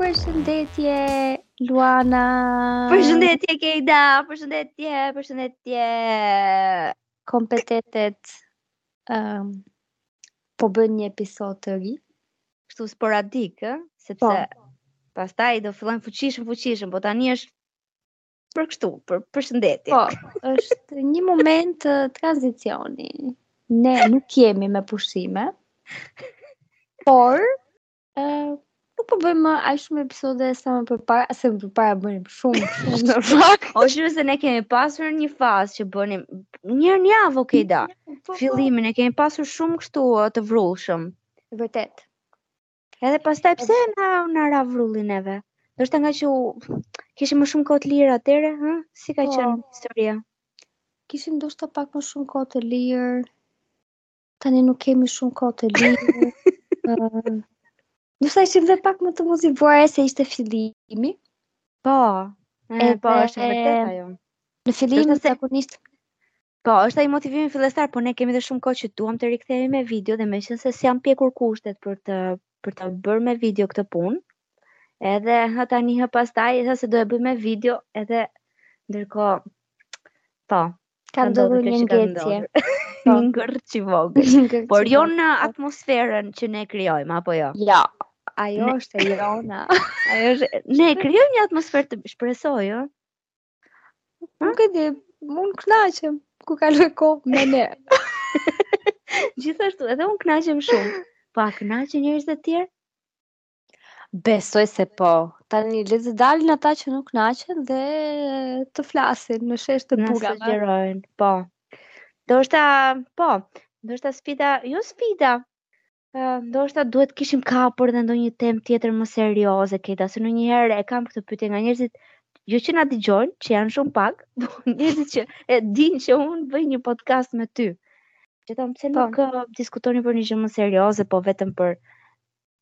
Përshëndetje Luana. Përshëndetje Keida, përshëndetje, përshëndetje. Kompetentet ëm um, po bëjmë një episod të ri, kështu sporadik, ë, sepse pastaj do fillojmë fuqishëm, fuqishëm, po tani është për kështu, për përshëndetje. Po, është një moment tranzicioni. Ne nuk jemi me pushime, por uh, nuk po bëjmë aq shumë episode sa më përpara, se më përpara bënim shumë, shumë në fakt. O shumë se ne kemi pasur një fazë që bënim një herë në javë, o Keida. Po, po. Fillimin e kemi pasur shumë kështu të vrullshëm. Vërtet. Edhe pastaj pse na na ra vrulli neve? Ndoshta ngaqë kishim më shumë kohë të lirë atëherë, hë? Si ka qenë historia? Kishim ndoshta pak më shumë kohë të lirë. Tani nuk kemi shumë kohë të lirë. Ndoshta ishim dhe pak më të motivuara se ishte fillimi. Po. E, po, është e vërtetë ajo. Në fillim zakonisht Po, është ai motivimi fillestar, por ne kemi dhe shumë kohë që duam të rikthehemi me video dhe meqenëse s'janë pjekur kushtet për ta për ta bërë me video këtë punë. Edhe hë tani hë pastaj edhe se do e bëjmë me video, edhe ndërkohë po, ka ndodhur një ngecje. Po. Një ngërç i vogël. Por jo në atmosferën që ne krijojmë apo jo? Jo. Ajo është e jona. Ajo është ne krijojmë një atmosferë të shpresoj, jo? Nuk e di, unë kënaqem kur kaloj kohë me ne. Gjithashtu, edhe unë kënaqem shumë. Po a kënaqen njerëzit e tjerë? Besoj se po. Tani le të dalin ata që nuk kënaqen dhe të flasin në shesh të burrave. Na sugjerojnë, po. Ndoshta po, ndoshta sfida, jo sfida, Ndoshta duhet të kishim kapur edhe ndonjë temë tjetër më serioze Keida, se ndonjëherë e kam këtë pyetje nga njerëzit jo që na dëgjojnë, që janë shumë pak, po njerëzit që e dinë që unë bëj një podcast me ty. Që thonë pse nuk uh, diskutoni për një gjë më serioze, po vetëm për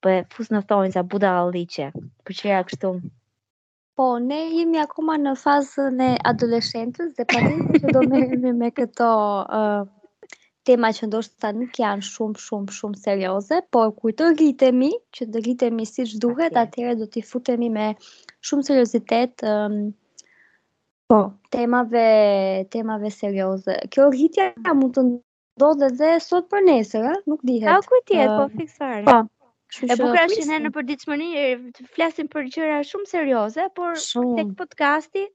për, po fus në thonjëza, budallallëqe. Për gjëra kështu. Po, ne jemi akoma në fazën e adoleshencës dhe patjetër që do merremi me këto uh, tema që ndoshta nuk janë shumë, shumë, shumë serioze, por kur të rritemi, që të rritemi siç duhet, okay. atëherë do t'i futemi me shumë seriozitet um, po, temave, temave serioze. Kjo rritja mund të ndodhet dhe sot për nesër, ë, nuk dihet. A kupton, po ehm, fiks fare. Po. E bukura është që ne në përditshmëri flasim për gjëra shumë serioze, por shumë. tek podcasti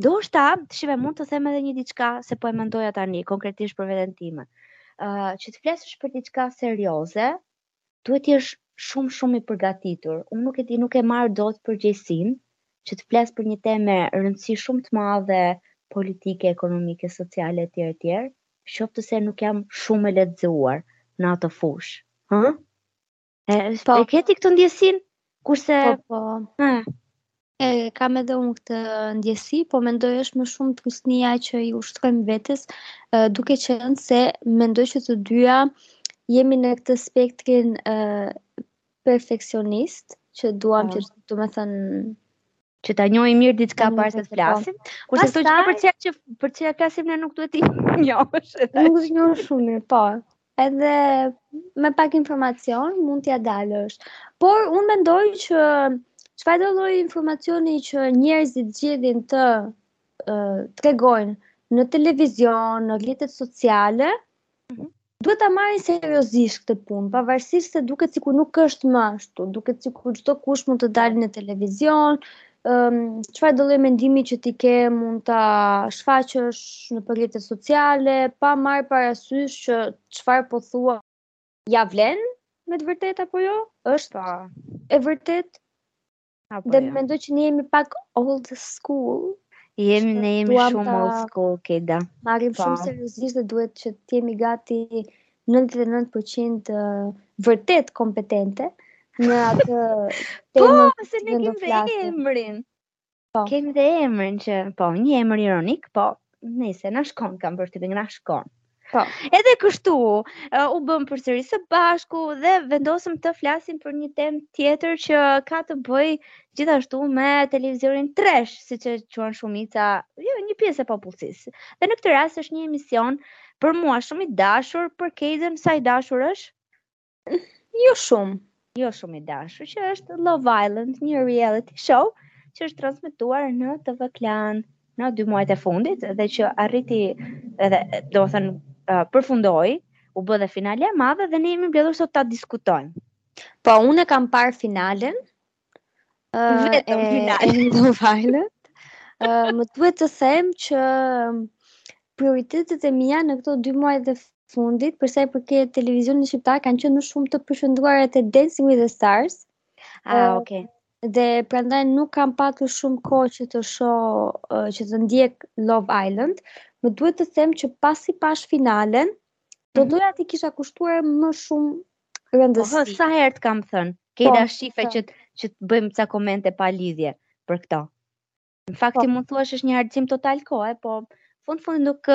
ndoshta, shih mund të them edhe një diçka se po e mendoja tani konkretisht për veten time. Ë, uh, që të flasësh për diçka serioze, duhet të jesh shumë shumë i përgatitur. Unë nuk e di, nuk e marr dot përgjegjësinë që të flas për një temë me rëndësi shumë të madhe politike, ekonomike, sociale etj etj, në qoftë se nuk jam shumë e lexuar në atë fushë. Hë? E, po. e ke ti këtë ndjesinë? Kurse... Po, po. E kam edhe unë këtë ndjesi, po mendoj është më shumë trusnia që i ushtrojmë vetes, duke qenë se mendoj që të dyja jemi në këtë spektrin perfeksionist, që duam po. domethënë që ta njohim mirë diçka para se të po. flasim. Kurse këto gjëra për çka që për çka flasim ne nuk duhet të njohësh. Nuk duhet ta njohësh shumë mirë, po. Edhe me pak informacion mund t'ia dalësh. Por unë mendoj që çfarëdo lloj informacioni që njerëzit zgjedhin të uh, tregojnë në televizion, në rrjetet sociale, mm -hmm. duhet ta marrin seriozisht këtë punë, pavarësisht se duket sikur nuk është më ashtu, duket sikur çdokush mund të dalë në televizion, um, çfarëdo lloj mendimi që ti ke mund ta shfaqësh nëpër rrjetet sociale, pa marrë parasysh që çfarë po thua ia vlen me të vërtetë apo jo, është pa. Po. e vërtetë, apo dhe jo. mendoj që ne jemi pak old school, Jemi ne jemi shumë old school Kejda. Marrim po. shumë seriozisht dhe duhet që të jemi gati 99% vërtet kompetente në atë po, temë. Po, se ne kemi dhe emrin. Po. Kemi dhe emrin që, po, një emër ironik, po, nëse na shkon kam për të bënë na shkon. Po. Edhe kështu uh, u bëm përsëri së bashku dhe vendosëm të flasim për një temë tjetër që ka të bëjë gjithashtu me televizionin trash, siç e quan shumica, jo një pjesë e popullsisë. Dhe në këtë rast është një emision Për mua shumë i dashur, për Kejdën sa i dashur është? Jo shumë. Jo shumë i dashur, që është Love Island, një reality show që është transmetuar në TV Klan në dy muajt e fundit dhe që arriti edhe domethënë uh, përfundoi, u bë dhe finalja e madhe dhe ne jemi mbledhur sot ta diskutojmë. Po unë e kam parë finalen, uh, e, e Love Island, uh, më duhet të them që prioritetet e mia në këto dy muajt e fundit, përsa i përket televizionit shqiptar, kanë qenë më shumë të përqendruara te Dancing with the Stars. A, ah, uh, okay. Dhe prandaj nuk kam patur shumë kohë që të shoh uh, që të ndjek Love Island. Më duhet të them që pasi pashë finalen, do mhm. doja t'i kisha kushtuar më shumë Rëndësi. Po, sa herë të kam thënë, ke po, ta shohe po. që, që të bëjmë ca komente pa lidhje për këto. Në fakt, po. mund thuash është një harxhim total kohë, po fundi fundit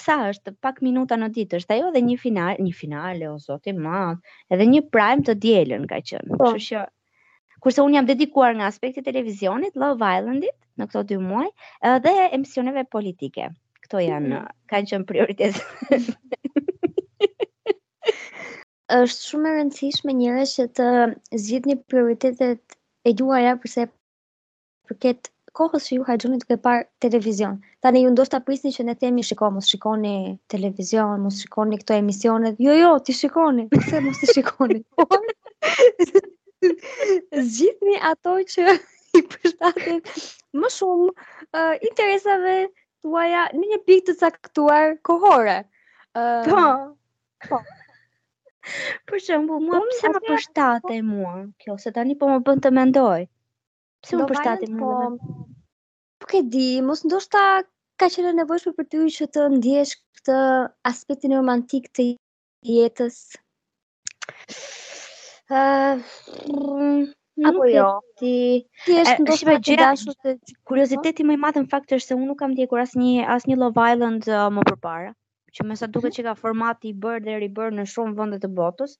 sa është pak minuta në ditë është ajo dhe një final, një finale o Zot i madh edhe një prime të dielën ka qenë po. kështu që kurse unë jam dedikuar nga aspekti televizionit Love Islandit në këto dy muaj edhe emisioneve politike këto janë mm -hmm. kanë qenë prioritet Është shumë e rëndësishme njerëz që të zgjidhni prioritetet e juaja për sa i përket kohës që ju harxhoni duke parë televizion. Tani ju ndoshta prisni që ne të themi shiko, mos shikoni televizion, mos shikoni këto emisione. Jo, jo, t'i shikoni, pse mos t'i shikoni? Zgjidhni ato që i përshtaten më shumë uh, interesave tuaja në një pikë të caktuar kohore. Ëm. Po. Po. Për shembull, mua Unë pse më atëherë- përshtatej mua kjo, se tani po më bën të mendoj. Pse më përshtatej mua? dhe Po, nuk e di, mos ndoshta ka qenë e nevojshme për ty që të ndjesh këtë aspektin romantik të jetës. Uh, Apo jo. Ti ti je shumë shumë gjë dashur se kurioziteti më i madh në fakt është se unë nuk kam ndjekur asnjë asnjë Love Island uh, më përpara, që me sa duket mhm. qenka format i bërë dhe i ribërë në shumë vende të botës.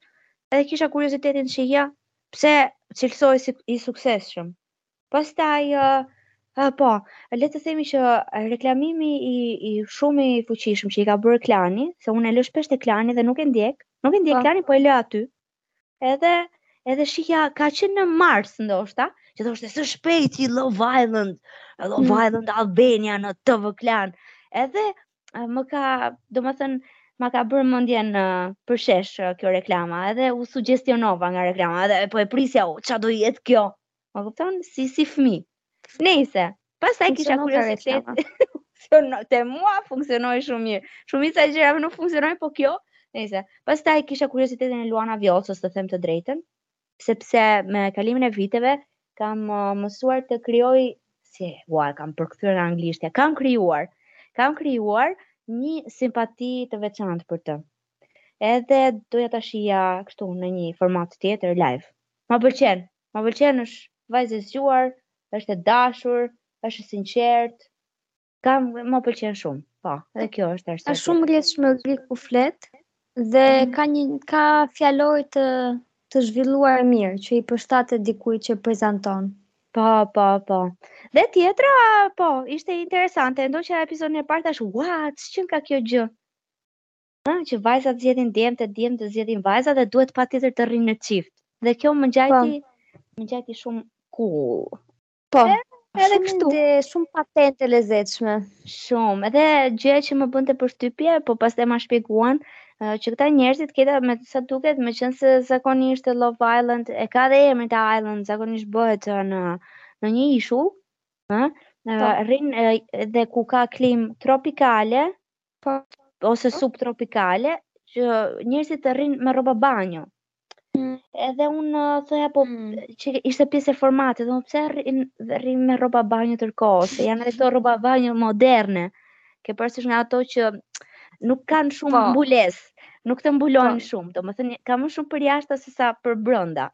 Edhe kisha kuriozitetin që ja pse cilësohej si i suksesshëm. Pastaj uh, po, le të themi që reklamimi i i shumë i fuqishëm që i ka bërë Klani, se unë e lë shpesh te Klani dhe nuk e ndjek, nuk e ndjek po. Klanin, po e lë aty. Edhe edhe shihja ka qenë në mars ndoshta, që thoshte së shpejti Love Island, Love mm. Island Albania në TV Klan. Edhe më ka, domethënë, ma ka bërë mendjen përshesh kjo reklama, edhe u sugjestionova nga reklama, edhe po e prisja, o, ça do jetë kjo? Më kupton, si si fëmijë. Nejse, pastaj kisha kuriozitet, te mua funksionoi shumë mirë, shumica e gjërave nuk funksionojnë, po kjo, nejse, pastaj kisha kuriozitetin e Luana Vjollcës, të them të drejtën, sepse me kalimin e viteve kam uh, mësuar të krijoj si ua e kam përkthyer nga anglishtja, kam krijuar, kam krijuar një simpati të veçantë për të. Edhe doja ta shihja kështu në një format tjetër live. Ma pëlqen, ma pëlqen është vajzë e zgjuar, është e dashur, është e sinqert. Ma pëlqen shumë. Po, dhe kjo është arsye. Është shumë rrjedhshme aty ku flet dhe mhm. ka një ka fjalor të të zhvilluar mirë që i përshtatet dikujt që prezanton. Po, po, po. Dhe tjetra, po, ishte interesante. E ndoqa epizodin e parë thashë, ua, ç'qenka kjo gjë? Ha, që vajzat zgjedhin djemtë, djemtë zgjedhin vajzat dhe duhet patjetër të rrinë në çift. Dhe kjo më ngjajti po. më ngjajti shumë cool. Po. Edhe kështu. Dhe shumë patent e lezetshme. Shumë. Edhe gjëja që më bënte përshtypje, po pastaj ma shpjeguan që këta njerëzit këta me sa duket, meqenëse zakonisht Love Island e ka dhe emrin Island, zakonisht bëhet në në një ishull, ë, po. rrin dhe ku ka klimë tropikale, Po, ose po. subtropikale, që njerëzit të rrinë me rroba banjo. Mm. Edhe unë uh, thoja po mm. që ishte pjesë e formatit, domethënë pse rrin rrin me rroba banjo tërë kohës, se janë dhe këto rroba banjo moderne. Ke parasysh nga ato që nuk kanë shumë po. mbulesë, nuk të mbulojnë po. shumë, domethënë ka më shumë përjashta se sa përbrenda.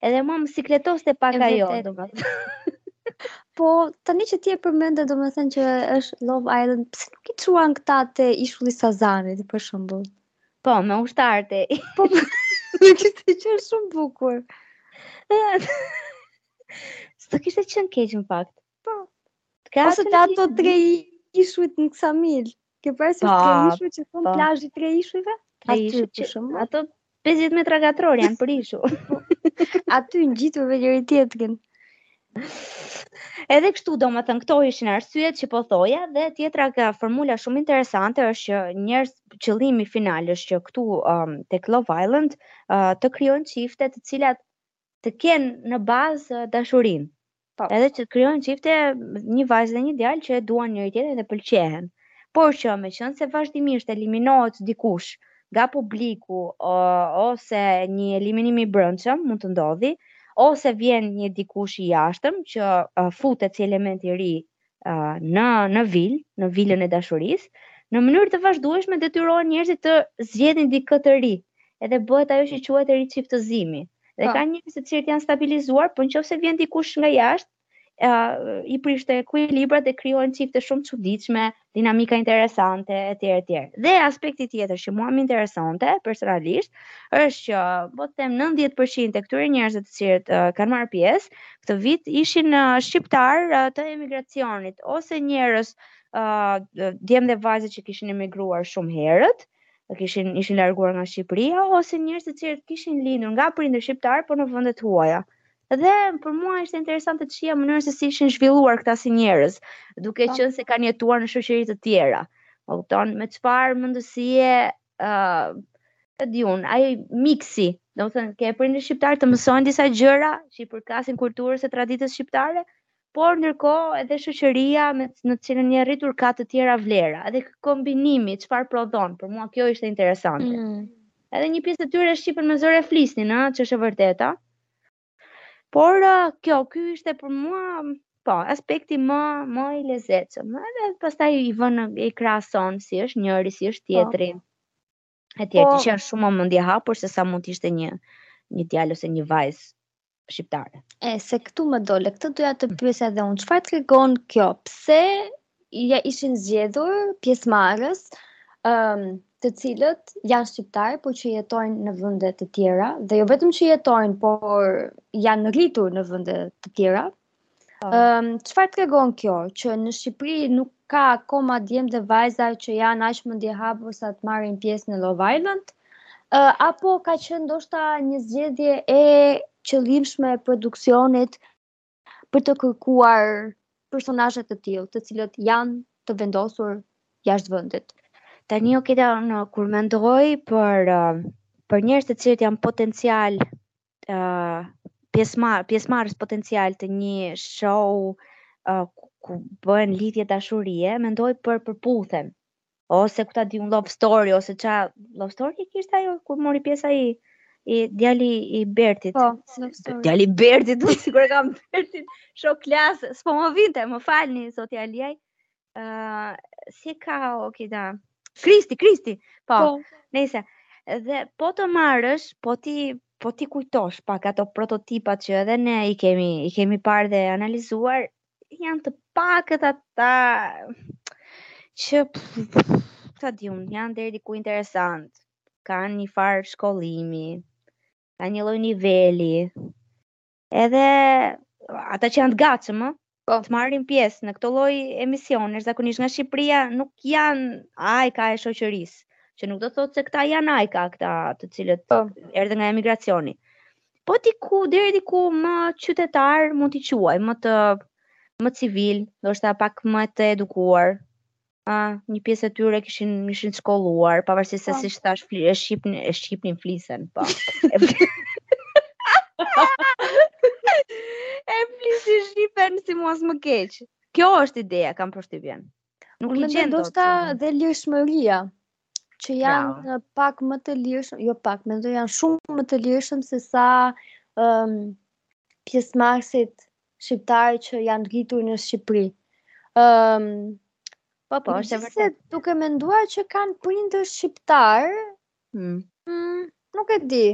Edhe mua më sikletoste pak ajo, domethënë. Po, tani që ti e përmende, domethënë që është Love Island, pse nuk i çuan këta te ishulli i Sazanit, për shembull Po, me ushtarët. Po, po, në kështë që është shumë bukur. S'do kishte qenë keq në fakt. Po. Ose te ata tre ishujt në Ksamil. Ke parasysh tre ishujt që thonë plazhi i tre ishujve? Tre ishujt që shumë. Ato 50 metra katrorë janë për ishull. Aty ngjitur me njëri tjetrin. Edhe kështu domethënë, këto ishin arsyet që po thoja dhe tjetra ka formula shumë interesante është që njerëz qëllimi final është që këtu um, te Love Island uh, të krijojnë çifte të cilat të kenë në bazë dashurinë. Po. Edhe që të krijojnë çifte një vajzë dhe një djalë që e duan njëri tjetrin dhe pëlqehen. Por që meqenëse vazhdimisht eliminohet dikush nga publiku o, ose një eliminim i brendshëm mund të ndodhë, ose vjen një dikush i jashtëm që uh, futet si element i ri uh, në në vilë, në vilën e dashurisë, në mënyrë të vazhdueshme detyrohen njerëzit të zgjedhin dikë të ri. Edhe bëhet ajo që quhet riçiftëzimi. Dhe po. ka njerëz të cilët janë stabilizuar, por në qoftë se vjen dikush nga jashtë, uh, i prishte ekuilibrat dhe krijohen çifte shumë të çuditshme, dinamika interesante etj etj. Dhe aspekti tjetër që mua më interesonte personalisht është që po them 90% e këtyre njerëzve të cilët uh, kanë marrë pjesë këtë vit ishin uh, shqiptar uh, të emigracionit ose njerëz uh, djem dhe vajza që kishin emigruar shumë herët, kishin ishin larguar nga Shqipëria ose njerëz të cilët kishin lindur nga prindër shqiptar por në vende të huaja. Dhe për mua ishte interesante të shihja mënyrën se si ishin zhvilluar këta si njerëz, duke po. qenë se kanë jetuar në shoqëri të tjera. Po kupton me çfarë mendësie ë uh, ta di unë, ai miksi, domethënë ke prindër shqiptar të mësojnë disa gjëra që i përkasin kulturës e traditës shqiptare, por ndërkohë edhe shoqëria me në të cilën je rritur ka të tjera vlera, edhe kombinimi çfarë prodhon, për mua kjo ishte interesante. Mm. Edhe një pjesë e tyre shqipen me zor e flisnin, ëh, ç'është e vërteta. Por uh, kjo ky ishte për mua po, aspekti më më i lezetshëm. Edhe pastaj i vë i krahason si është njëri, si është po. tjetri. Po. Etj, po, që janë shumë mendjehapur se sa mund të ishte një një djalë ose një vajzë shqiptare. E se këtu më dole, këtë doja të pyesja edhe unë. Çfarë tregon kjo? Pse ja ishin zgjedhur pjesëmarrës um, të cilët janë shqiptarë, por që jetojnë në vënde të tjera, dhe jo vetëm që jetojnë, por janë rritur në vënde të tjera. Um, po. ehm, çfarë tregon kjo, që në Shqipëri nuk ka akoma djem dhe vajza që janë aq mendjehapur sa të marrin pjesë në Love Island, uh, apo ka qënë ndoshta një zgjedhje e qëllimshme e produksionit për të kërkuar personazhe të tillë, të cilët janë të vendosur jashtë vendit. Tani Okida, unë kur mendoj për uh, për njerëz të cilët janë potencial ë uh, pjesëmarr pjesëmarrës potencial të një show uh, ku, ku bëhen lidhje dashurie, mendoj për përputhen. ose ku ta di un love story ose ça love story e kishte ajo kur mori pjesë ai i djali i Bertit. Po, djali i Bertit, unë sikur e kam Bertin shok klase, s'po më vinte, më falni zoti Aliaj. Ë, uh, si ka Okida? Kristi, Kristi. Po. po. Nëse dhe po të marrësh, po t'i po t'i kujtosh pak ato prototipat që edhe ne i kemi i kemi parë dhe analizuar, janë të pakët ata që ta di unë, janë deri diku interesant. Kanë një farë shkollimi, kanë një lloj niveli. Edhe ata që janë të gatshëm, ë, po. të marrin pjesë në këto lloj emisionesh, zakonisht nga Shqipëria nuk janë ajka e shoqërisë, që nuk do të thotë se këta janë ajka këta të cilët po. erdhën nga emigracioni. po diku deri diku më qytetarë mund t'i quaj, më të më civilë, ndoshta pak më të edukuar. Ë, një pjesë e tyre kishin ishin shkolluar, pavarësisht se po. siç thashë, e shqipen, e shqipen flisnin, po. e flisnin shqipen si mos më keq. Kjo është ideja, kam përshtypjen. Nuk i gjen dot. Ndoshta dhe lirshmëria që janë Bravo. pak më të lirshëm, jo pak, mendoj janë shumë më të lirshëm se sa um, pjesëmarrësit shqiptarë që janë rritur në Shqipëri. Um, po, po, është e vërtetë. Duke menduar që kanë prindër shqiptarë, mm. mm, nuk e di.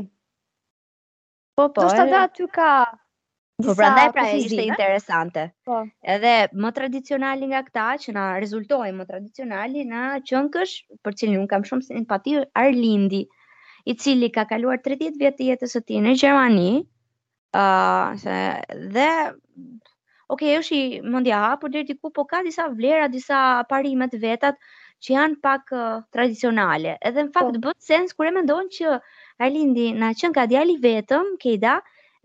Po, po. Ndoshta dhe aty ka disa Po, prandaj pra ishte interesante. Po. Edhe më tradicionali nga këta që na rezultoi më tradicionali na qenkësh, për të cilin unë kam shumë simpati Arlindi, i cili ka kaluar 30 vjet të jetës së tij në Gjermani, ë uh, se dhe Ok, është mendjehapur deri diku, po ka disa vlera, disa parime të vetat që janë pak uh, tradicionale. Edhe në fakt po. bën sens kur e mendon që Arlindi na qenka djalë i vetëm, Kejda,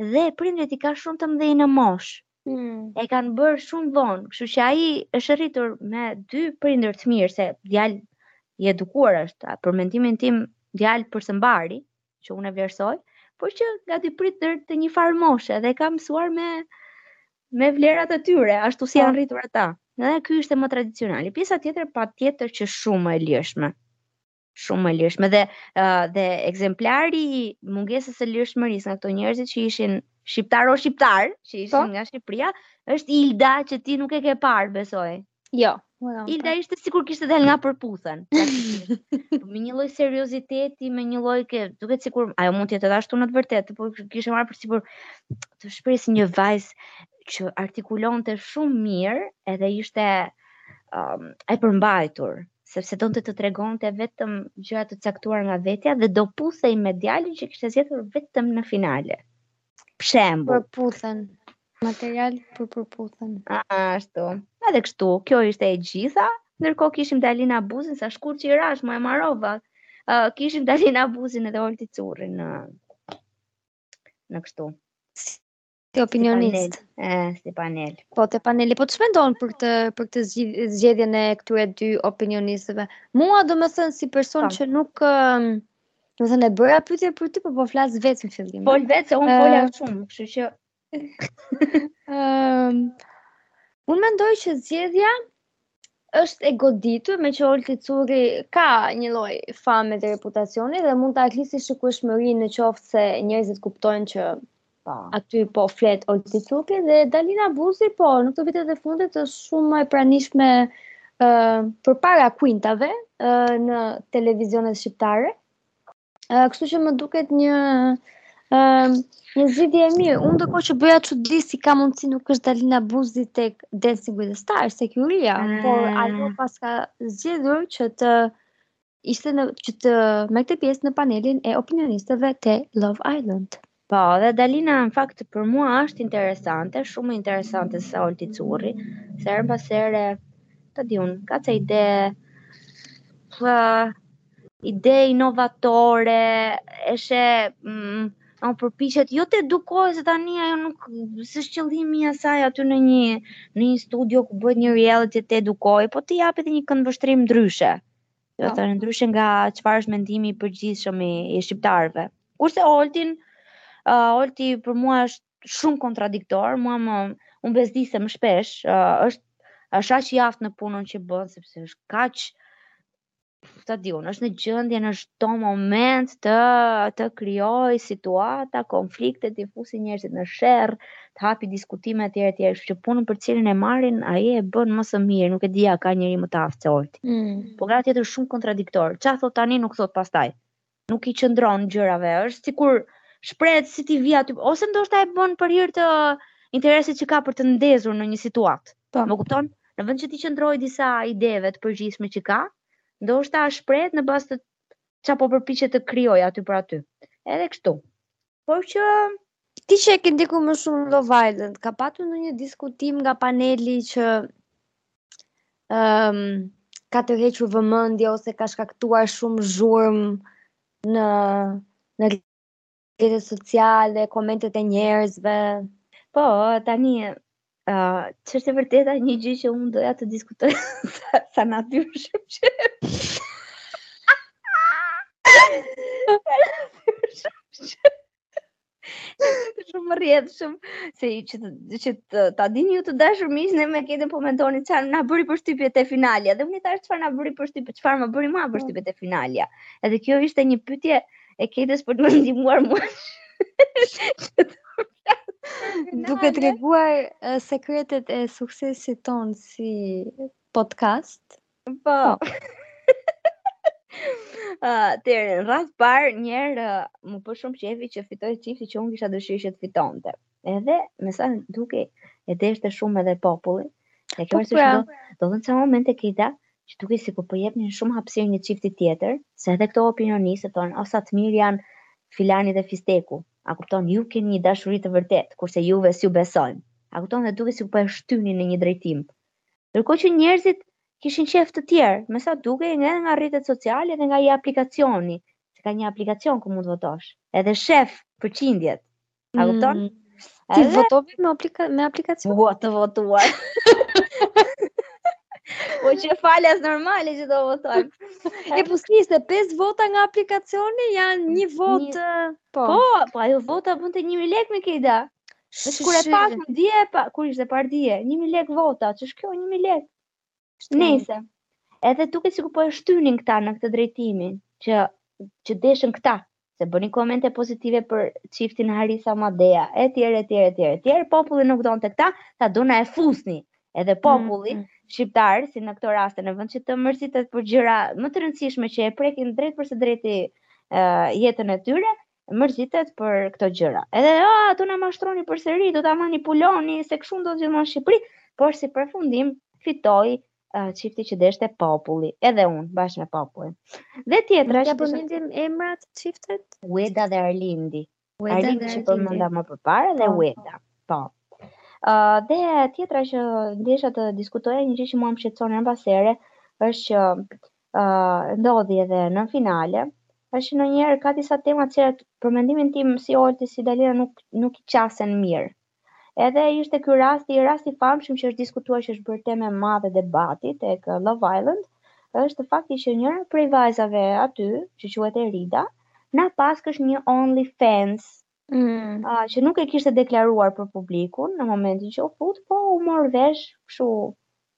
dhe prindërit i ka shumë të mëdhenj në moshë. Hmm. E kanë bërë shumë vonë, kështu që ai është rritur me dy prindër të mirë se djalë i edukuar është, për mendimin tim djalë për së mbari, që unë e vlerësoj, por që nga dy prindër të një farë moshe dhe e kanë mësuar me me vlerat e tyre, ashtu si janë po. rritur ata. Dhe ky ishte më tradicionali. Pjesa tjetër patjetër që shumë më e lirshme. Shumë më e lirshme dhe uh, dhe ekzemplari i mungesës së lirshmërisë nga këto njerëzit që ishin shqiptar o shqiptar, që ishin po. nga Shqipëria, është Ilda që ti nuk e ke parë, besoj. Jo. Ilda ishte sikur kishte dalë nga Për'puthen. me një lloj serioziteti, me një lloj që duket sikur ajo mund të jetë edhe ashtu në të vërtetë, por kishte marrë përsipër të shprehte një vajzë që artikulonte shumë mirë, edhe ishte um, e përmbajtur, sepse donte të tregonte vetëm gjëra të caktuara nga vetja dhe do puthej me djalin që kishte zgjedhur vetëm në finale. Për shembull. Për'puthen. Material për Për'puthen. A, ashtu. Edhe kështu, kjo ishte e gjitha. Ndërkohë kishim Dalina Buzin, sa shkurt që i rashë, më e mbarova. Uh, kishim Dalina Buzin edhe Olti Currin në, në kështu. Si opinionistë. Si panel, si panel. Po, te paneli. Po, ti ç'mendon për këtë, për këtë zgjedhjen e këtyre dy opinionistëve? Mua domethënë si person po. që nuk... Uh, Do të thënë e bëra pyetje për ty, po po flas vetë në fillim. Fol vetë se un fola uh, shumë, kështu që ëm um, un mendoj që zgjedhja është e goditur me që Olti Curri ka një lloj fame dhe reputacioni dhe mund ta rrisi shikueshmërinë në qoftë se njerëzit kuptojnë që Po. Aty po flet Olti Curri dhe Dalina Buzi, po, në këto vitet e fundit është shumë e pranishme ë uh, përpara kuintave uh, në televizionet shqiptare. Ë uh, kështu që më duket një ë uh, një zgjidhje e mirë. Unë ndërkohë që bëja çudi si ka mundsi nuk është Dalina Buzi tek Dancing with the Stars, tek Julia, mm. por ajo paska zgjedhur që të Ishte në që të merrte pjesë në panelin e opinionistëve te Love Island. Po, dhe Dalina në fakt për mua është interesante, shumë më interesante sesa Olti Curri, se herë pas here, ta di unë, ka ca ide, pë, ide inovatore, edhe, mm, ajo përpiqet, jo të edukoj, se tani ajo nuk, s'është qëllimi i saj aty në një, në një studio ku bëhet një reality të edukoj, po të japi një këndvështrim ndryshe. Do të thënë ndryshe nga çfarë është mendimi i përgjithshëm i, i shqiptarëve. Kurse Oltin, uh, Olti për mua është shumë kontradiktor, mua më unë bezdisem shpesh, uh, është është aq i aftë në punën që bën sepse është kaq ta di unë, është në gjendje në çdo moment të të krijojë situata, konflikte, t'i fusi njerëzit në sherr, të hapi diskutime etj etj, kështu që punën për cilën e marrin ai e bën më së miri, nuk e di a ka njeri më të aftë se Olti. Mm. Po nga ana tjetër shumë kontradiktor. Ça thot tani nuk thot pastaj. Nuk i qëndron gjërave, është sikur shprehet si t'i vi aty ose ndoshta e bën për hir të interesit që ka për të ndezur ndonjë situatë. Po. Më kupton? Në vend që t'i qëndrojë disa ideve të përgjithshme që ka, ndoshta shprehet në bazë të ça po përpiqet të krijojë aty për aty. Edhe kështu. Por që ti që e ke ndiku më shumë Love Island, ka patur ndonjë diskutim nga paneli që um, ka tërhequr vëmendje ose ka shkaktuar shumë zhurm në, në rrjetet sociale, komentet e njerëzve. Po, tani Uh, ç'është e vërteta një gjë që unë doja të diskutoj sa, sa natyrshëm rrjedhshëm se që të, që të, ta dini ju të dashur miq ne me Kejtën po mendonim çfarë na bëri përshtypje te finalja dhe unë thash çfarë na bëri përshtypje çfarë më bëri mua përshtypje te finalja edhe kjo ishte një pyetje e Kejtës për të më ndihmuar mua duke treguar uh, sekretet e suksesit tonë si podcast. Po. po. Uh, të them, radhë të parë një herë uh, m'u bë shumë qejfi që fitoi çifti që unë kisha dëshirë që të fitonte. Edhe, me sa dukej, e deshte shumë edhe populli. E kjo po, është pra. u, u dhanë ca momente këta, që dukej sikur po jepnin shumë hapësirë një çifti tjetër, se edhe këto opinionistë thonë, o sa të mirë janë filani dhe fisteku. A kupton, ju keni një dashuri të vërtetë, kurse juve s'ju besojmë. A kupton, dhe dukej sikur po e shtyni në një drejtim. Ndërkohë që njerëzit kishin qejf të tjerë, me sa dukej edhe nga rrjetet sociale dhe nga ai aplikacioni, se ka një aplikacion ku mund të votosh, edhe shef përqindjet. A kupton? Mm. Ti edhe... votove me, aplika me aplikacion? Ua, të votuar. Po qe falas normale që do votojmë. E po se 5 vota nga aplikacioni janë një votë. Po. Po, po ajo vota bënte 1000 lekë me këta. Ishte kur e pashë dje, pa, kur ishte pardje, 1000 lekë vota, ç'është kjo 1000 lekë? Nejse. Edhe dukej sikur po e shtynin këta në këtë drejtimin, që që deshën këta se bënin komente pozitive për çiftin Harisa Madeja, etj, etj, etj, etj, populli nuk donte këta, ta dona e fusni. Edhe mm, populli mm, mm. shqiptar, si në këto raste në vend që të mërzitet për gjëra më të rëndësishme që e prekin drejt për së drejti uh, jetën e tyre, mërzitet për këto gjëra. Edhe a oh, do na mashtroni përsëri, do ta manipuloni se kështu ndodh gjithmonë në Shqipëri, por si përfundim fitoi çifti që deshte populli, edhe unë, bashkë me popullin. Dhe tjetra që... Nuk përmendim emrat çiftet? Ueda dhe Arlindi. Ueda Arlindi dhe që përmenda më përpara dhe po. Ueda. Po. Uh, dhe tjetra që desha të diskutoja një gjë që mua më shqetëson ndopak herë, është që uh, ndodhi edhe në finale, është ndonjëherë ka disa tema që për mendimin tim si Olti, si Dalina nuk, nuk i qasen mirë Edhe ishte ky rasti, rasti i famshëm që është diskutuar, që është bërë temë e madhe debati tek Love Island, është fakti që njëra prej vajzave aty, që quhet Erida, na paskësh një OnlyFans, mm. a, që nuk e kishte deklaruar për publikun në momentin që u fut, po u mor vesh kështu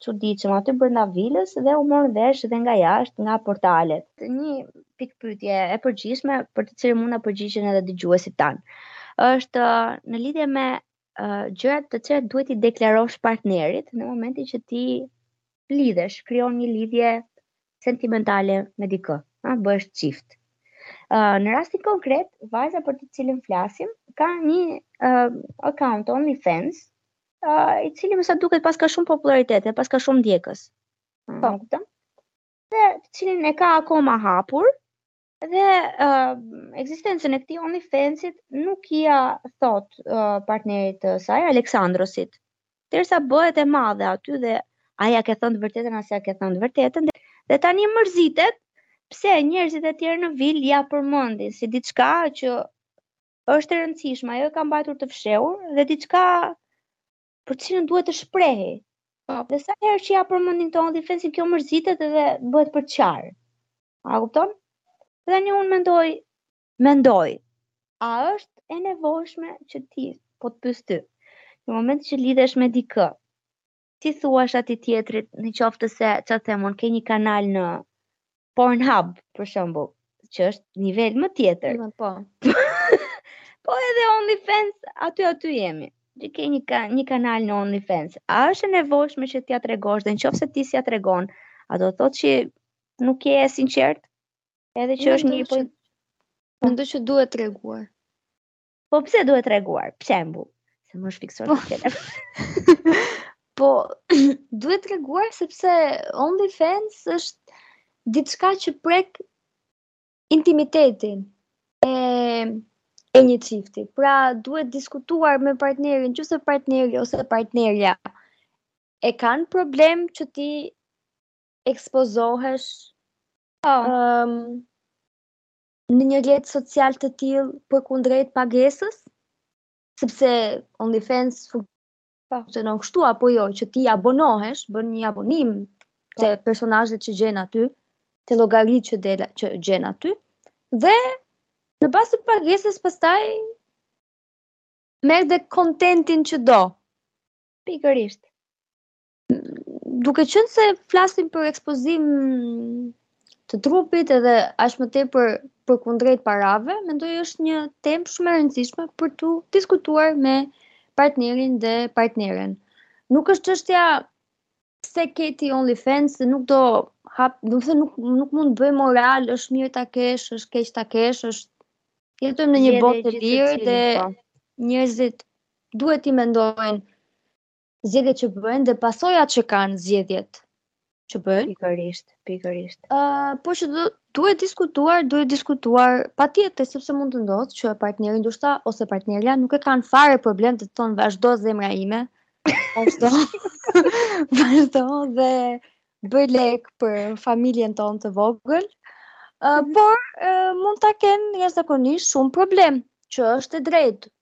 çuditshëm aty brenda vilës dhe u mor vesh dhe nga jashtë nga portalet. Një pikëpyetje e përgjithshme për të cilën mund të përgjigjen edhe dëgjuesit tanë. Është në lidhje me uh, gjërat të cilat duhet t'i deklarosh partnerit në momentin që ti lidhesh, krijon një lidhje sentimentale me dikë, a bëhesh çift. Uh, në rastin konkret, vajza për të cilën flasim ka një uh, account OnlyFans, uh, i cili me sa duket paska shumë popularitet dhe paska shumë ndjekës. Po. Më kupton? Dhe të cilin e ka akoma hapur dhe uh, ekzistencën e këtij OnlyFans-it nuk ia thot uh, partnerit të saj Aleksandrosit. Derisa bëhet e madhe aty dhe ajo ia ka thënë të vërtetën as ia ka thënë të vërtetën dhe, dhe tani mërzitet pse njerëzit e tjerë në vilë ia përmendin si diçka që është e rëndësishme, ajo e ka mbajtur të fshehur dhe diçka për të cilën duhet të shprehet. Po. Dhe sa herë që ia përmendin këtë OnlyFans, kjo mërzitet dhe bëhet për të qarë. A kupton? Tani unë mendoj, mendoj, a është e nevojshme që ti, po të pys ty, në moment që lidhesh me dikë, t'i thuash atij tjetrit në qoftë se ç'të themi ke një kanal në Pornhub për shembull që është nivel më tjetër në po po edhe OnlyFans aty aty jemi që ke një, ka, një kanal në OnlyFans a është e nevojshme që t'ia tregosh dhe në qoftë se ti s'ia tregon a do të thotë që nuk je e sinqertë edhe që është një po Mendoj që duhet treguar. Po pse duhet treguar? Për shembull? Se më është fiksuar po. të tjene. po, duhet treguar sepse OnlyFans është diçka që prek intimitetin e, e një çifti. Pra, duhet diskutuar me partnerin, qoftë se partneri ose partnerja e kanë problem që ti ekspozohesh oh. um, në një rrjet social të tillë përkundrejt pagesës? Sepse OnlyFans funksionon kështu apo jo, që ti abonohesh, bën një abonim po. te personazhet që gjen aty, te llogaritë që del që gjen aty dhe në bazë të pagesës pastaj merr dhe kontentin që do. Pikërisht. duke qenë se flasim për ekspozim të trupit edhe aq më tepër përkundrejt parave, mendoj është një temë shumë e rëndësishme për t'u diskutuar me partnerin dhe partneren. Nuk është çështja pse ke ti OnlyFans, se nuk do hap, domethënë nuk nuk mund të bëj moral, është mirë ta kesh, është keq ta kesh, është jetojmë në një botë të lirë dhe po. njerëzit duhet t'i mendojnë zgjedhjet që bëjnë dhe pasojat që kanë zgjedhjet që bëjnë. Pikërisht, pikërisht. Ë, uh, po që do duhet diskutuar, duhet diskutuar patjetër sepse mund të ndodhë që partneri ndoshta ose partnerja nuk e kanë fare problem të thonë vazhdo zemra ime. Vazhdo. vazhdo dhe bëj lek për familjen tonë të vogël. Ë, uh, por uh, mund ta kenë jashtëzakonisht shumë problem që është e drejtë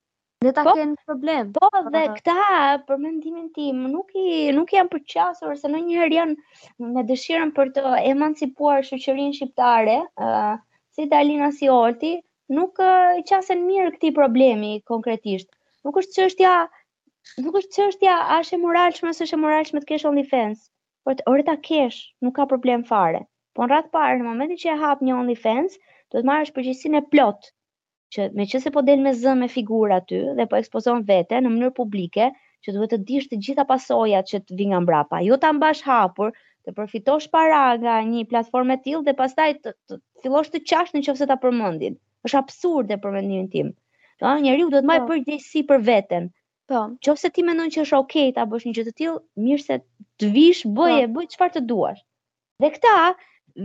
Le ta po, kenë problem. Po dhe uh, këta për mendimin tim nuk i nuk janë përqasur se ndonjëherë janë me dëshirën për të emancipuar shoqërinë shqiptare, ë uh, si Dalina si Olti, nuk uh, qasen mirë këtij problemi konkretisht. Nuk është çështja nuk është çështja a është e moralshme ose është e moralshme të kesh OnlyFans. Po rrofsh ta kesh, nuk ka problem fare. Po në radhë parë, në momentin që e hap një OnlyFans, duhet të marrësh përgjegjësinë e plotë që meqëse po del me zë me figurë aty dhe po ekspozon veten në mënyrë publike, që duhet të dish të gjitha pasojat që të vijnë nga mbrapa, jo ta mbash hapur, të përfitosh para nga një platformë e tillë dhe pastaj të, të, të fillosh të qash në qoftë se ta përmendin. Është absurde për mendimin tim. Do të njeriu duhet të mbajë po. përgjegjësi për veten. Po. Në qoftë se ti mendon që është okay ta bësh një gjë të tillë, mirë se të vish, bëje, po. bëj çfarë të duash. Dhe këta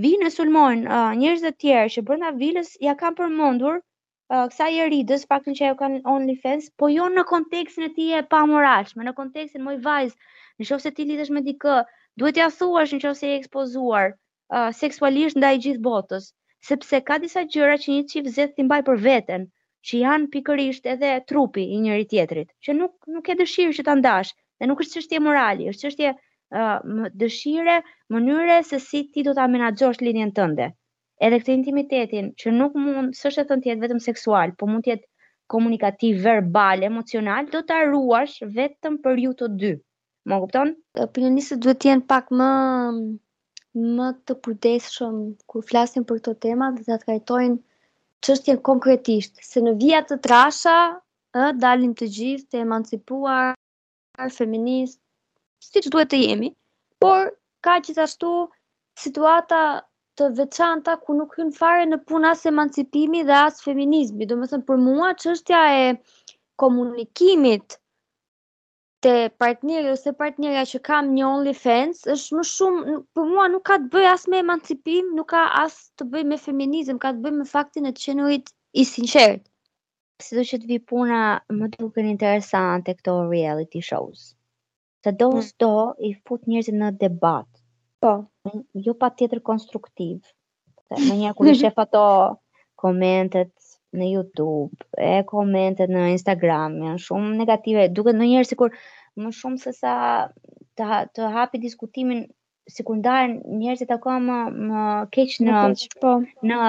vijnë e sulmojnë uh, njerëz të tjerë që brenda vilës ia kanë përmendur uh, kësaj Eridës, faktin që ajo ka një OnlyFans, po jo në kontekstin e ti je e pamoralshme, në kontekstin moj vajzë, në qoftë se ti lidhesh me dikë, duhet t'ia thuash në qoftë se je ekspozuar uh, seksualisht ndaj gjithë botës, sepse ka disa gjëra që një çift zgjedh t'i mbajë për veten. që janë pikërisht edhe trupi i njëri-tjetrit, që nuk nuk ke dëshirë që ta ndash, dhe nuk është çështje morali, është çështje uh, dëshire, mënyre se si ti do ta menaxhosh lidhjen tënde. Edhe këtë intimitetin që nuk mund, s'është e thënë të jetë vetëm seksual, po mund të jetë komunikativ, verbal, emocional, do ta ruash vetëm për ju të dy. Më kupton? Opinionistët duhet të jenë pak më më të kujdesshëm kur flasin për këto tema dhe ta trajtojnë çështjen konkretisht, se në vija të trasha ë dalim të gjithë të emancipuar, feministë, siç duhet të jemi, por ka gjithashtu situata të veçanta ku nuk hyn fare në punë as emancipimi dhe as feminizmi. Domethënë për mua çështja e komunikimit te partneri ose partnerja që kam një OnlyFans është më shumë për mua nuk ka të bëjë as me emancipim, nuk ka as të bëjë me feminizëm, ka të bëjë me faktin e të qenurit i sinqertë. Sido që të vijë puna më duken interesante këto reality shows. Se do mm. s'do i fut njerëzit në debat. Po. Jo patjetër konstruktiv. Ndonjëherë kur i shef ato komentet në YouTube, e komentet në Instagram, janë shumë negative, duket ndonjëherë sikur më shumë se sa të, ha, të hapë diskutimin sikur ndahen njerëzit akoma më, më keq në, në, po. në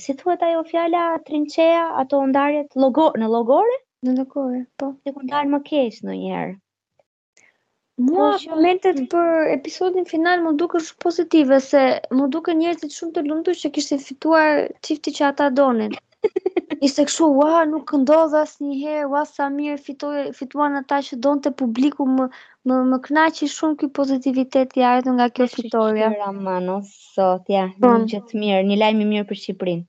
si thuhet ajo fjala trincea, ato ndarjet llogo, në llogore? Në llogore, po. Sikur ndahen më keq ndonjëherë. Mua po komentet që... për episodin final m'u dukën shumë pozitive, se m'u dukën njerëzit shumë të lumtur që kishte fituar çifti që ata donin. Ishte kështu, ua, nuk ndodh asnjëherë, ua, sa mirë fitoi, fituan ata që donte publiku më, më, më knaqi shumë ky pozitivitet i ardhur nga kjo fitorja. Shyqyr, aman o Zot, ja, një gjë të mirë, një lajm i mirë për Shqipërinë.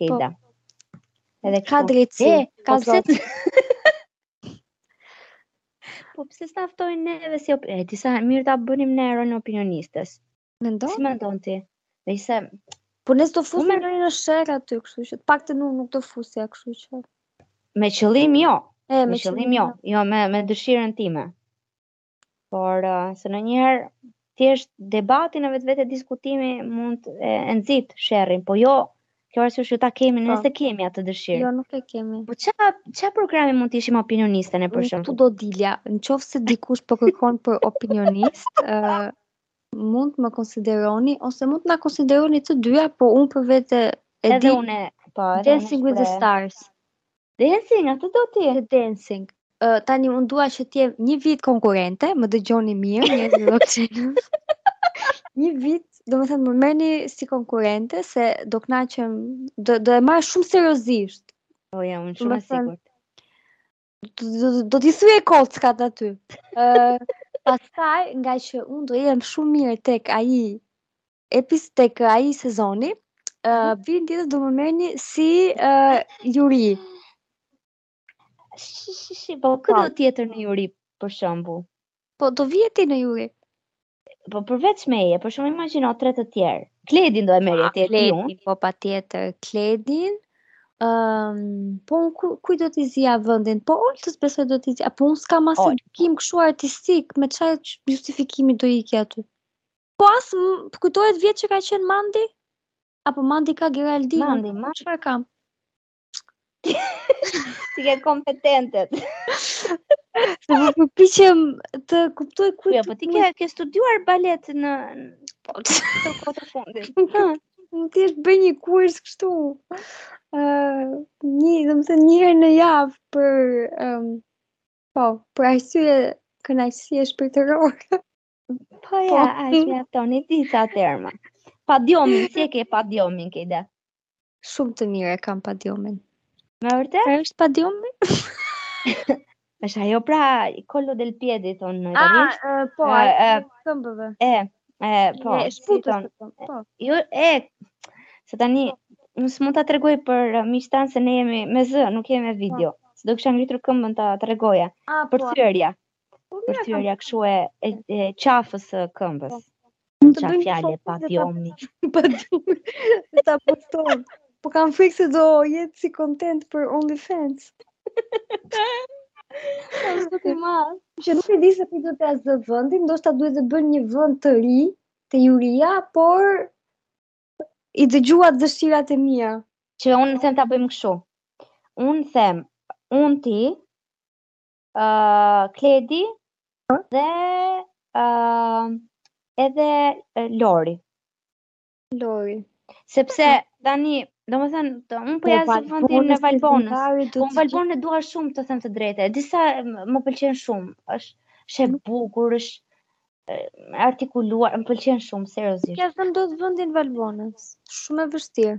Kejda. Po. Edhe ka drejtësi, ka po, zot. Po pse s'na ftojnë neve si e di sa mirë ta bënim ne rolin e opinionistes. Mendon? Si mendon ti? Di ça, po ne do fusim ndonjë sherr aty, kështu që paktën unë nuk do fusja, kështu që. Me qëllim jo. E, me, qëllim jo. Jo, jo me me dëshirën time. Por uh, se ndonjëherë thjesht debati në vetvete diskutimi mund e, e nxit sherrin, po jo kjo s'është që ta kemi po. nëse kemi atë dëshirë. Jo, nuk e kemi. Po ça ça programi mund të ishim opinioniste ne për shembull? Ku do dilja, në qoftë se dikush po kërkon për opinionist, ë uh, mund të më konsideroni ose mund të na konsideroni të dyja, po unë për vete e di. Edhe unë, po, edhe unë. Dancing with the Stars. Dancing, atë do të jetë dancing. Uh, tani unë dua që të jem një vit konkurrente, më dëgjoni mirë, një vit do të Një vit, domethënë, më merrni si konkurrente, se do kënaqem, do, do e marr shumë seriozisht. Po, jam unë shumë e sigurt. Do t'i thyej kockat aty. Uh, pastaj, ngaqë unë do jem shumë mirë tek ai Epis tek ai sezoni, ë mhm. vitin tjetër do më merrni si ë juri. Shi shi shi, po kë do tjetër në juri për shembull? Po do vije ti në juri. Po përveç meje, për shembull imagjino tre të tjerë. Kledin do e merrje ah, ti, di unë. Kledin, po patjetër, Kledin. Ëm, um, po kujt, kujt do t'i zija vendin? Po Oltës besoj do t'i zija. Po unë s'kam as edukim kshu artistik, me ça justifikimi do iki aty. Po a s'të kujtohet vjet që ka qenë Mandi? Apo Mandi ka Geraldin? Mandi, po çfarë kam? Ti ke kompetencat. Po përpiqem të kuptoj kujt. Jo, po ti ke ke studiuar balet në po kohët e fundit. Në fakt bëj një kurs kështu. Ëh, uh, një, domethënë një herë në javë për ëm um, po, për arsye kënaqësie shpirtërore. Po ja, po, atëherë ato, i di ca terma. Pa djomin, si e ke pa djomin ke ide? Shumë të mirë e kam pa djomin. Me vërtet? Ça është pa djomin? është ajo pra collo del piede, thonë në italisht. A, e, po, a, e, e, këmbëve. E, e, po, e, si thonë. Po. Jo, e, se tani, s'mund ta tregoj për uh, miqtë tanë se ne jemi me zë, nuk jemi me po. video. Po. Se do kisha ngritur këmbën ta tregoja. A, për po. Për Po, për thyrja kështu e, e, e qafës së këmbës. Po. Ça fjale pa dëgjomëni. Pa djomni. Dhe ta poston. Po kam frikë se do jetë si content për OnlyFans. Kam së të ma. Që nuk e di se për do të asë dhe vëndin, do duhet të bëjmë një vënd të ri, te juria, por i dëgjuat dëshirat e mia. Që unë them ta bëjmë kështu. Unë them, unë ti, uh, Kledi ha? dhe uh, edhe Lori. Lori. Sepse tani, domethënë, të, unë po, po ia zë vendin Valbonës. Po unë Valbonën e dua shumë, të them të drejtën. Disa më pëlqen shumë. Është është e bukur, është e artikuluar, më pëlqen shumë seriozisht. Ia zëm dot vendin Valbonës. Shumë e vështirë.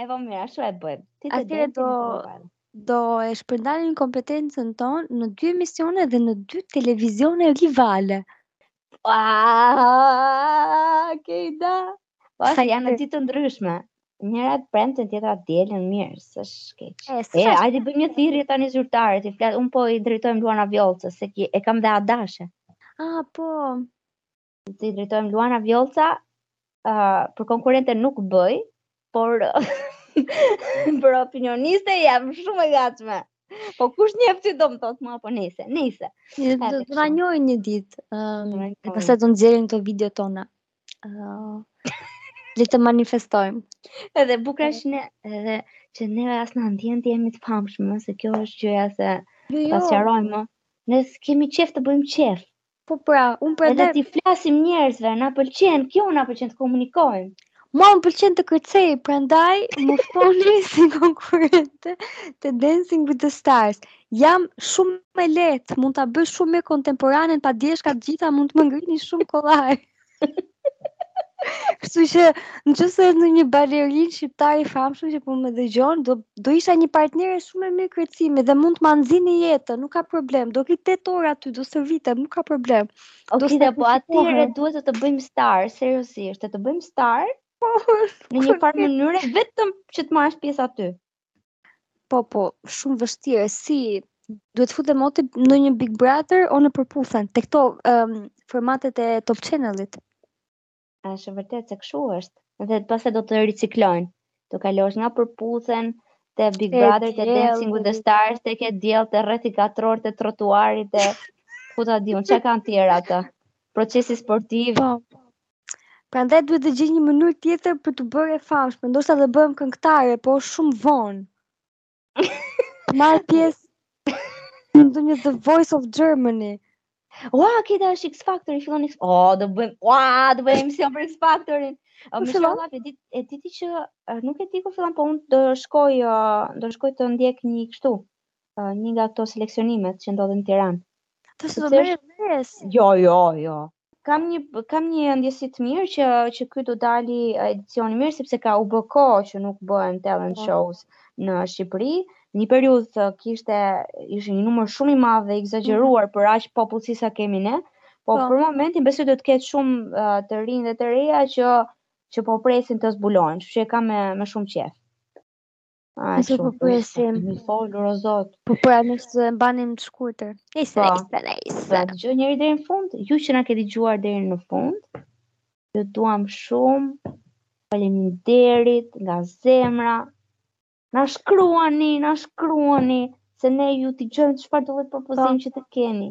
E po mirë, ashtu e bëjmë. Ti të Atëherë do do e shpërndajmë kompetencën tonë në dy emisione dhe në dy televizione rivale. Aaaa, Kejda. Po ashtu janë në ditë të ndryshme. Njëra të premten, tjetra të dielën mirë, s'është keq. E, E, s'është as- hajde bëjmë një thirrje tani zyrtare, t'i flas, un po i drejtojmë Luana Vjollcës, se ki, e kam dhe Adashe. Ah, po. t'i drejtojmë Luana Vjollca, uh, për konkurente nuk bëj, por për opinioniste jam shumë e gatshme. Po kush të njeh ty do më thotë më apo nejse, nejse. Do të të na njohë një ditë. Ëm, um, pastaj do nxjerrim këto videot tona. Ëh. Uh, le të manifestojmë. Edhe e bukura është ne, është që ne as na ndjen që jemi të famshëm, se kjo është gjëja se jo, jo. ta sqarojmë. Ne kemi qejf të bëjmë qejf. Po pra, unë prandaj... Edhe t'i flasim njerëzve, na pëlqen, kjo na pëlqen të komunikojmë. Mua më pëlqen të kërcej, prandaj më ftoni si konkurente te Dancing with the Stars. Jam shumë e lehtë, mund ta bëj shumë mirë kontemporanen, pa djeshka të gjitha mund të më ngrini shumë kollaj. Kështu që në qoftë se është ndonjë balerin shqiptar i famshëm që po më dëgjon, do, do isha një partnere shumë e mirë kërcimi dhe mund të ma nxini jetën, nuk ka problem, do kthehet ora aty, do stërvitem, nuk ka problem. O Kejda, po aty duhet të të bëjmë star, seriozisht, të të bëjmë star, po, në një farë mënyre, vetëm që të marrësh pjesë aty. Po, po, shumë e vështirë. Si duhet të futem ndoshta në ndonjë Big Brother o në Për'puthen, te këto um, formatet e Top Channelit? A është vërtet se kështu është, dhe pastaj do të riciklojnë, do kalosh nga Për'puthen, te Big Brother, te Dancing with the Stars, tek E Diell, te Rrethi Katror, te Trotuari, te ku ta di unë, çka kanë tjetër ata? Procesi sportiv, po. Prandaj duhet të gjej një mënyrë tjetër për t'u bërë e famshme, ndoshta të bëhem këngëtare, po është shumë vonë. Marr pjesë në ndonjë The Voice of Germany. Ua, ke të drejtë, është X Factor, i fillon X... O, oh, do bëjmë, ua, do bëjmë emision për X Factorin. O, më shumë lapë, dit, e diti që, nuk e di ku fillon, po unë do shkoj, uh, do shkoj të ndjek një kështu, uh, një nga këto seleksionimet që ndodhin në Tiranë. Të të marr Jo, jo, jo. kam një kam një ndjesi të mirë që që ky do dali edicion i mirë sepse ka, u bë kohë që nuk bëhen talent po. shows në Shqipëri. Një periudhë kishte ishte një numër shumë i madh dhe i ekzagjeruar mm -hmm. për aq popullsi sa kemi ne. Po, po. për momentin besoj do të ketë shumë uh, të rinj dhe të reja që që po presin të zbulohen, kështu që e kam me me shumë qejf. Ai Nëse po presim. Më fal o Zot. Po pra nëse do e mbanim të shkurtër. Nice, po. nice, nice. Pra dëgjoj njëri deri në fund, ju që na keni dëgjuar deri në fund. Ju duam shumë. Faleminderit nga zemra. Na shkruani, na shkruani se ne ju dëgjojmë çfarëdo propozim po. që të keni.